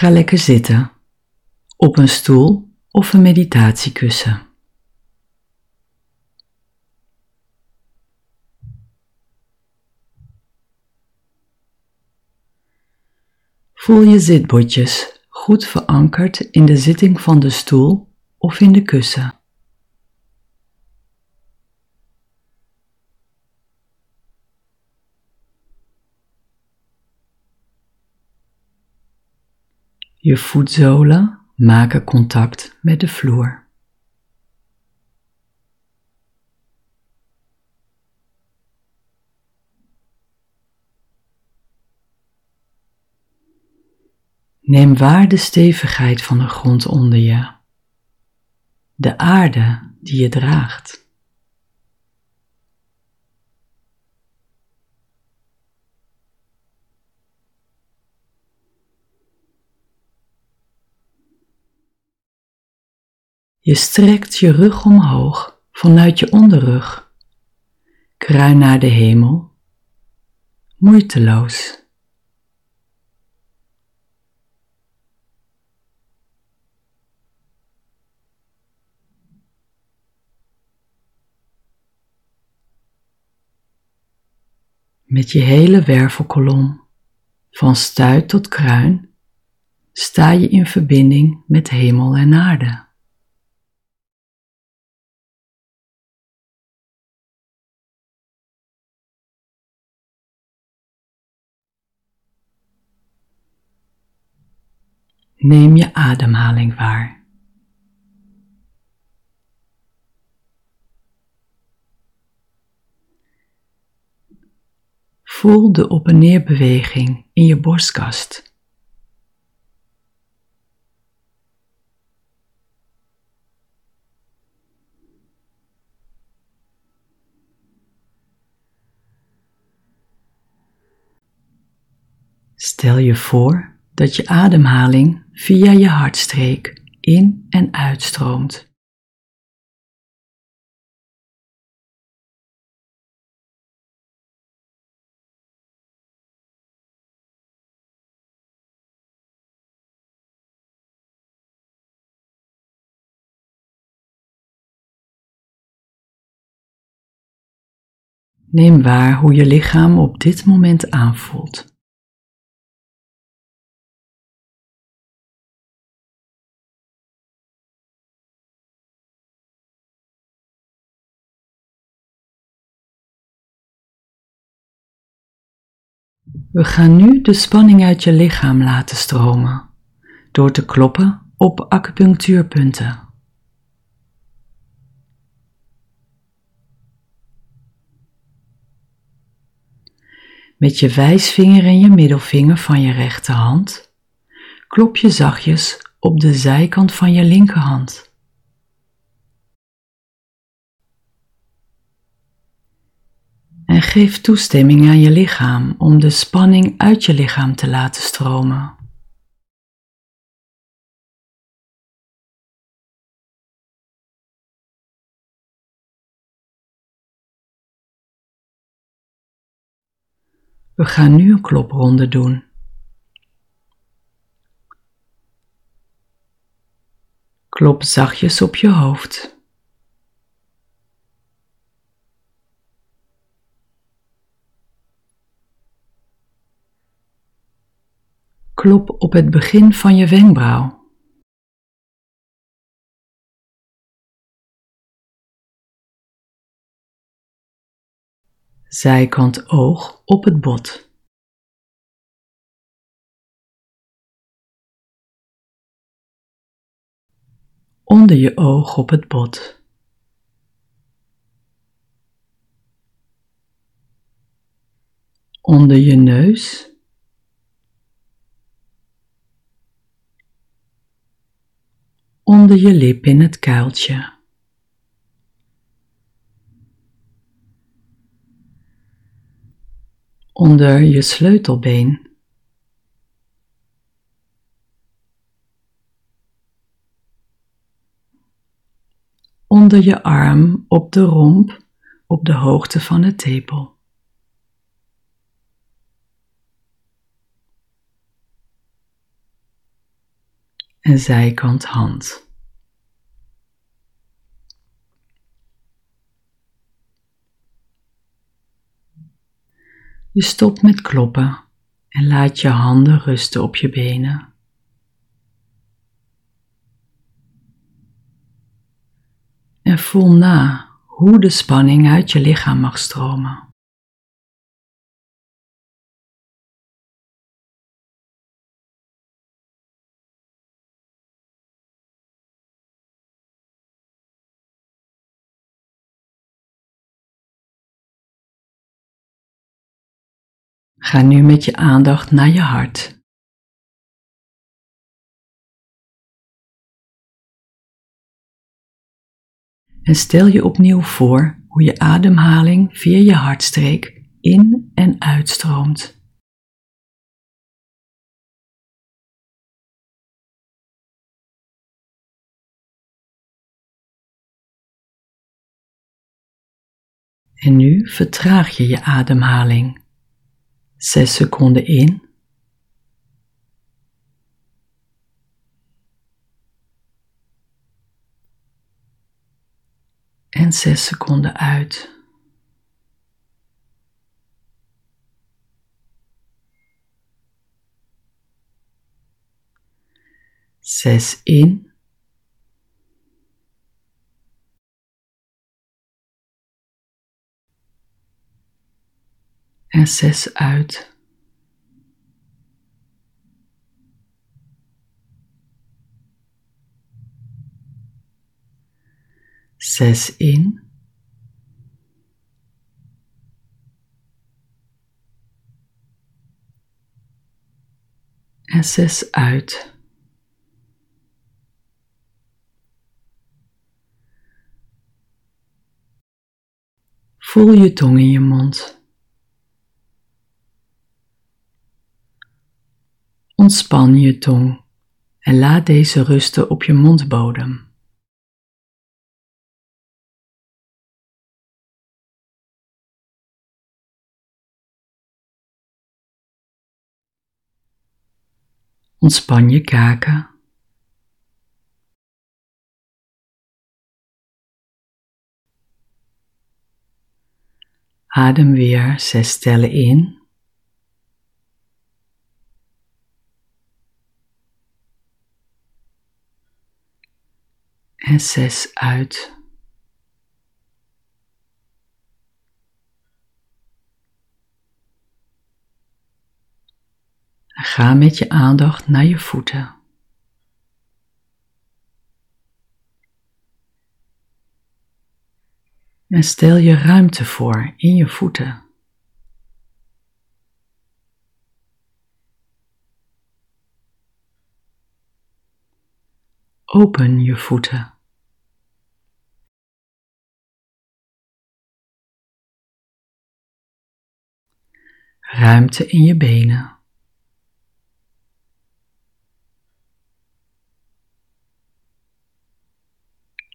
Ga lekker zitten, op een stoel of een meditatiekussen. Voel je zitbotjes goed verankerd in de zitting van de stoel of in de kussen. Je voetzolen maken contact met de vloer. Neem waar de stevigheid van de grond onder je, de aarde die je draagt. Je strekt je rug omhoog vanuit je onderrug, kruin naar de hemel, moeiteloos. Met je hele wervelkolom, van stuit tot kruin, sta je in verbinding met hemel en aarde. Neem je ademhaling waar. Voel de op- en neerbeweging in je borstkast. Stel je voor dat je ademhaling via je hartstreek in en uitstroomt. Neem waar hoe je lichaam op dit moment aanvoelt. We gaan nu de spanning uit je lichaam laten stromen door te kloppen op acupunctuurpunten. Met je wijsvinger en je middelvinger van je rechterhand klop je zachtjes op de zijkant van je linkerhand. En geef toestemming aan je lichaam om de spanning uit je lichaam te laten stromen. We gaan nu een klopronde doen. Klop zachtjes op je hoofd. Klop op het begin van je wenkbrauw. Zijkant oog op het bot. Onder je oog op het bot. Onder je neus. Onder je lip in het kuiltje. Onder je sleutelbeen. Onder je arm op de romp op de hoogte van de tepel. En zijkant hand. Je stopt met kloppen en laat je handen rusten op je benen. En voel na hoe de spanning uit je lichaam mag stromen. Ga nu met je aandacht naar je hart. En stel je opnieuw voor hoe je ademhaling via je hartstreek in en uitstroomt. En nu vertraag je je ademhaling. Zes seconden in. En zes seconden uit. Zes in. En zes uit. Zes in. En zes uit. Voel je tong in je mond. Ontspan je tong en laat deze rusten op je mondbodem. Ontspan je kaken. Adem weer zes tellen in. En zes uit. ga met je aandacht naar je voeten. En stel je ruimte voor in je voeten. Open je voeten. Ruimte in je benen.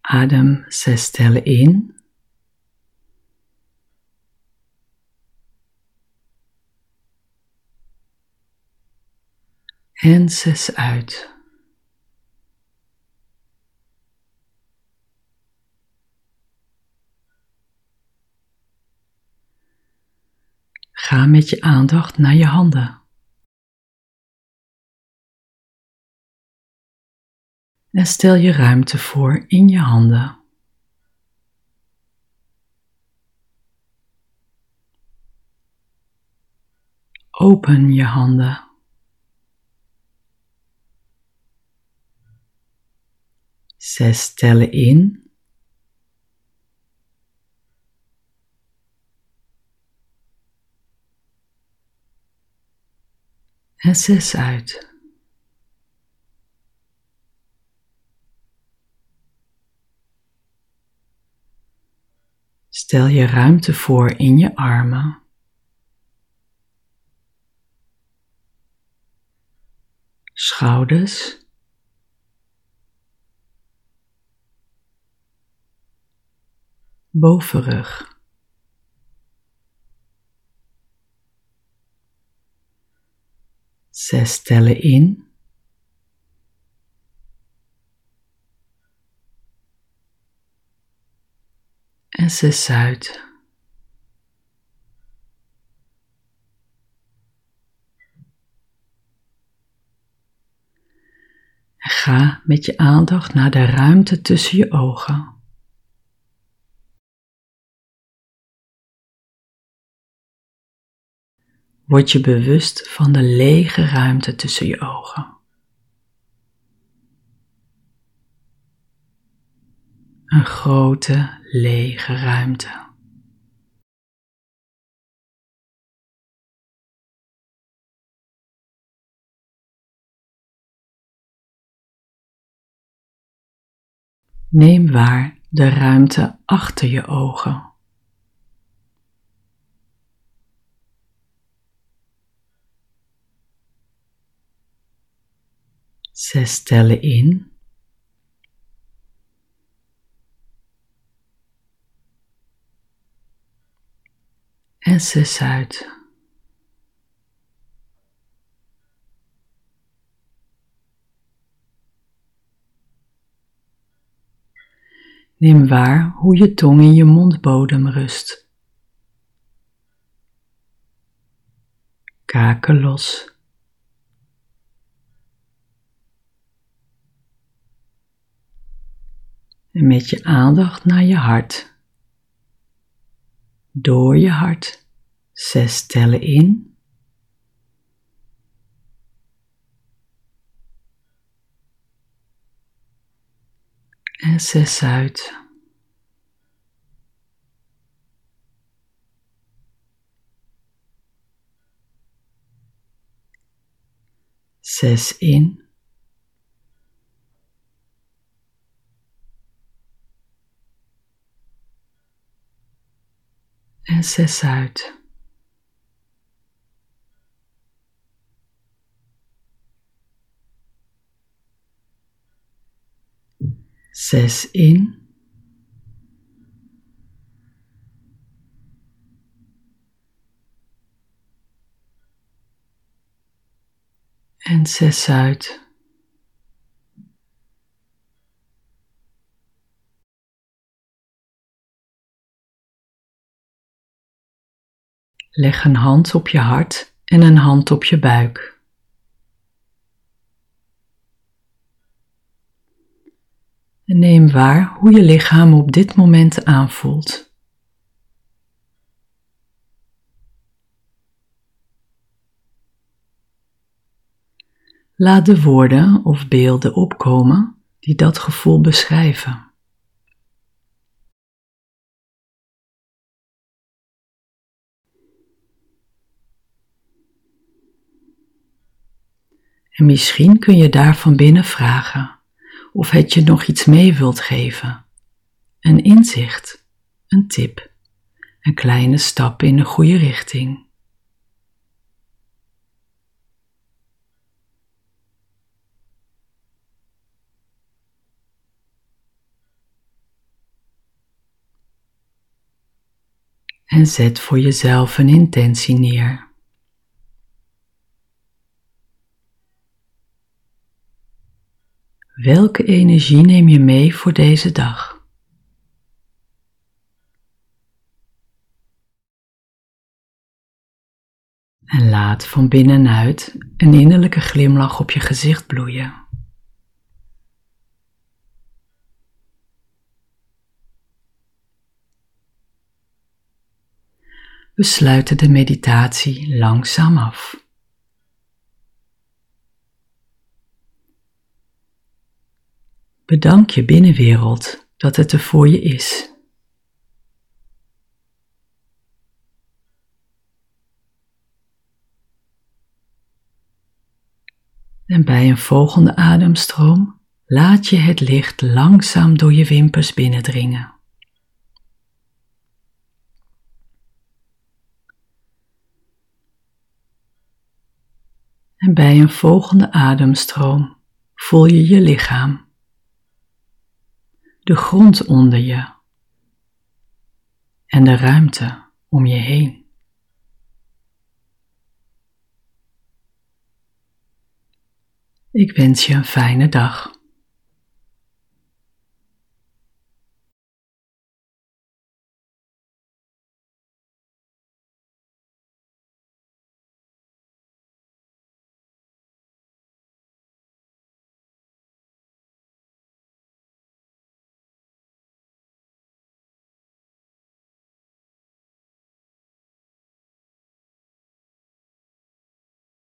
Adem zes tellen in. En zes uit. Ga met je aandacht naar je handen. En stel je ruimte voor in je handen. Open je handen. Zes tellen in. En zes uit. Stel je ruimte voor in je armen. Schouders. Bovenrug. Zes tellen in. En zes uit. En ga met je aandacht naar de ruimte tussen je ogen. Word je bewust van de lege ruimte tussen je ogen. Een grote lege ruimte. Neem waar de ruimte achter je ogen. Zes tellen in. En zes uit. Neem waar hoe je tong in je mondbodem rust. Kaken los. En met je aandacht naar je hart. Door je hart zes tellen in. En zes uit. Zes in. En zes uit. Zes in. En zes uit. Leg een hand op je hart en een hand op je buik. En neem waar hoe je lichaam op dit moment aanvoelt. Laat de woorden of beelden opkomen die dat gevoel beschrijven. En misschien kun je daar van binnen vragen of het je nog iets mee wilt geven. Een inzicht, een tip, een kleine stap in de goede richting. En zet voor jezelf een intentie neer. Welke energie neem je mee voor deze dag? En laat van binnenuit een innerlijke glimlach op je gezicht bloeien. We sluiten de meditatie langzaam af. Bedank je binnenwereld dat het er voor je is. En bij een volgende ademstroom laat je het licht langzaam door je wimpers binnendringen. En bij een volgende ademstroom voel je je lichaam de grond onder je en de ruimte om je heen. Ik wens je een fijne dag.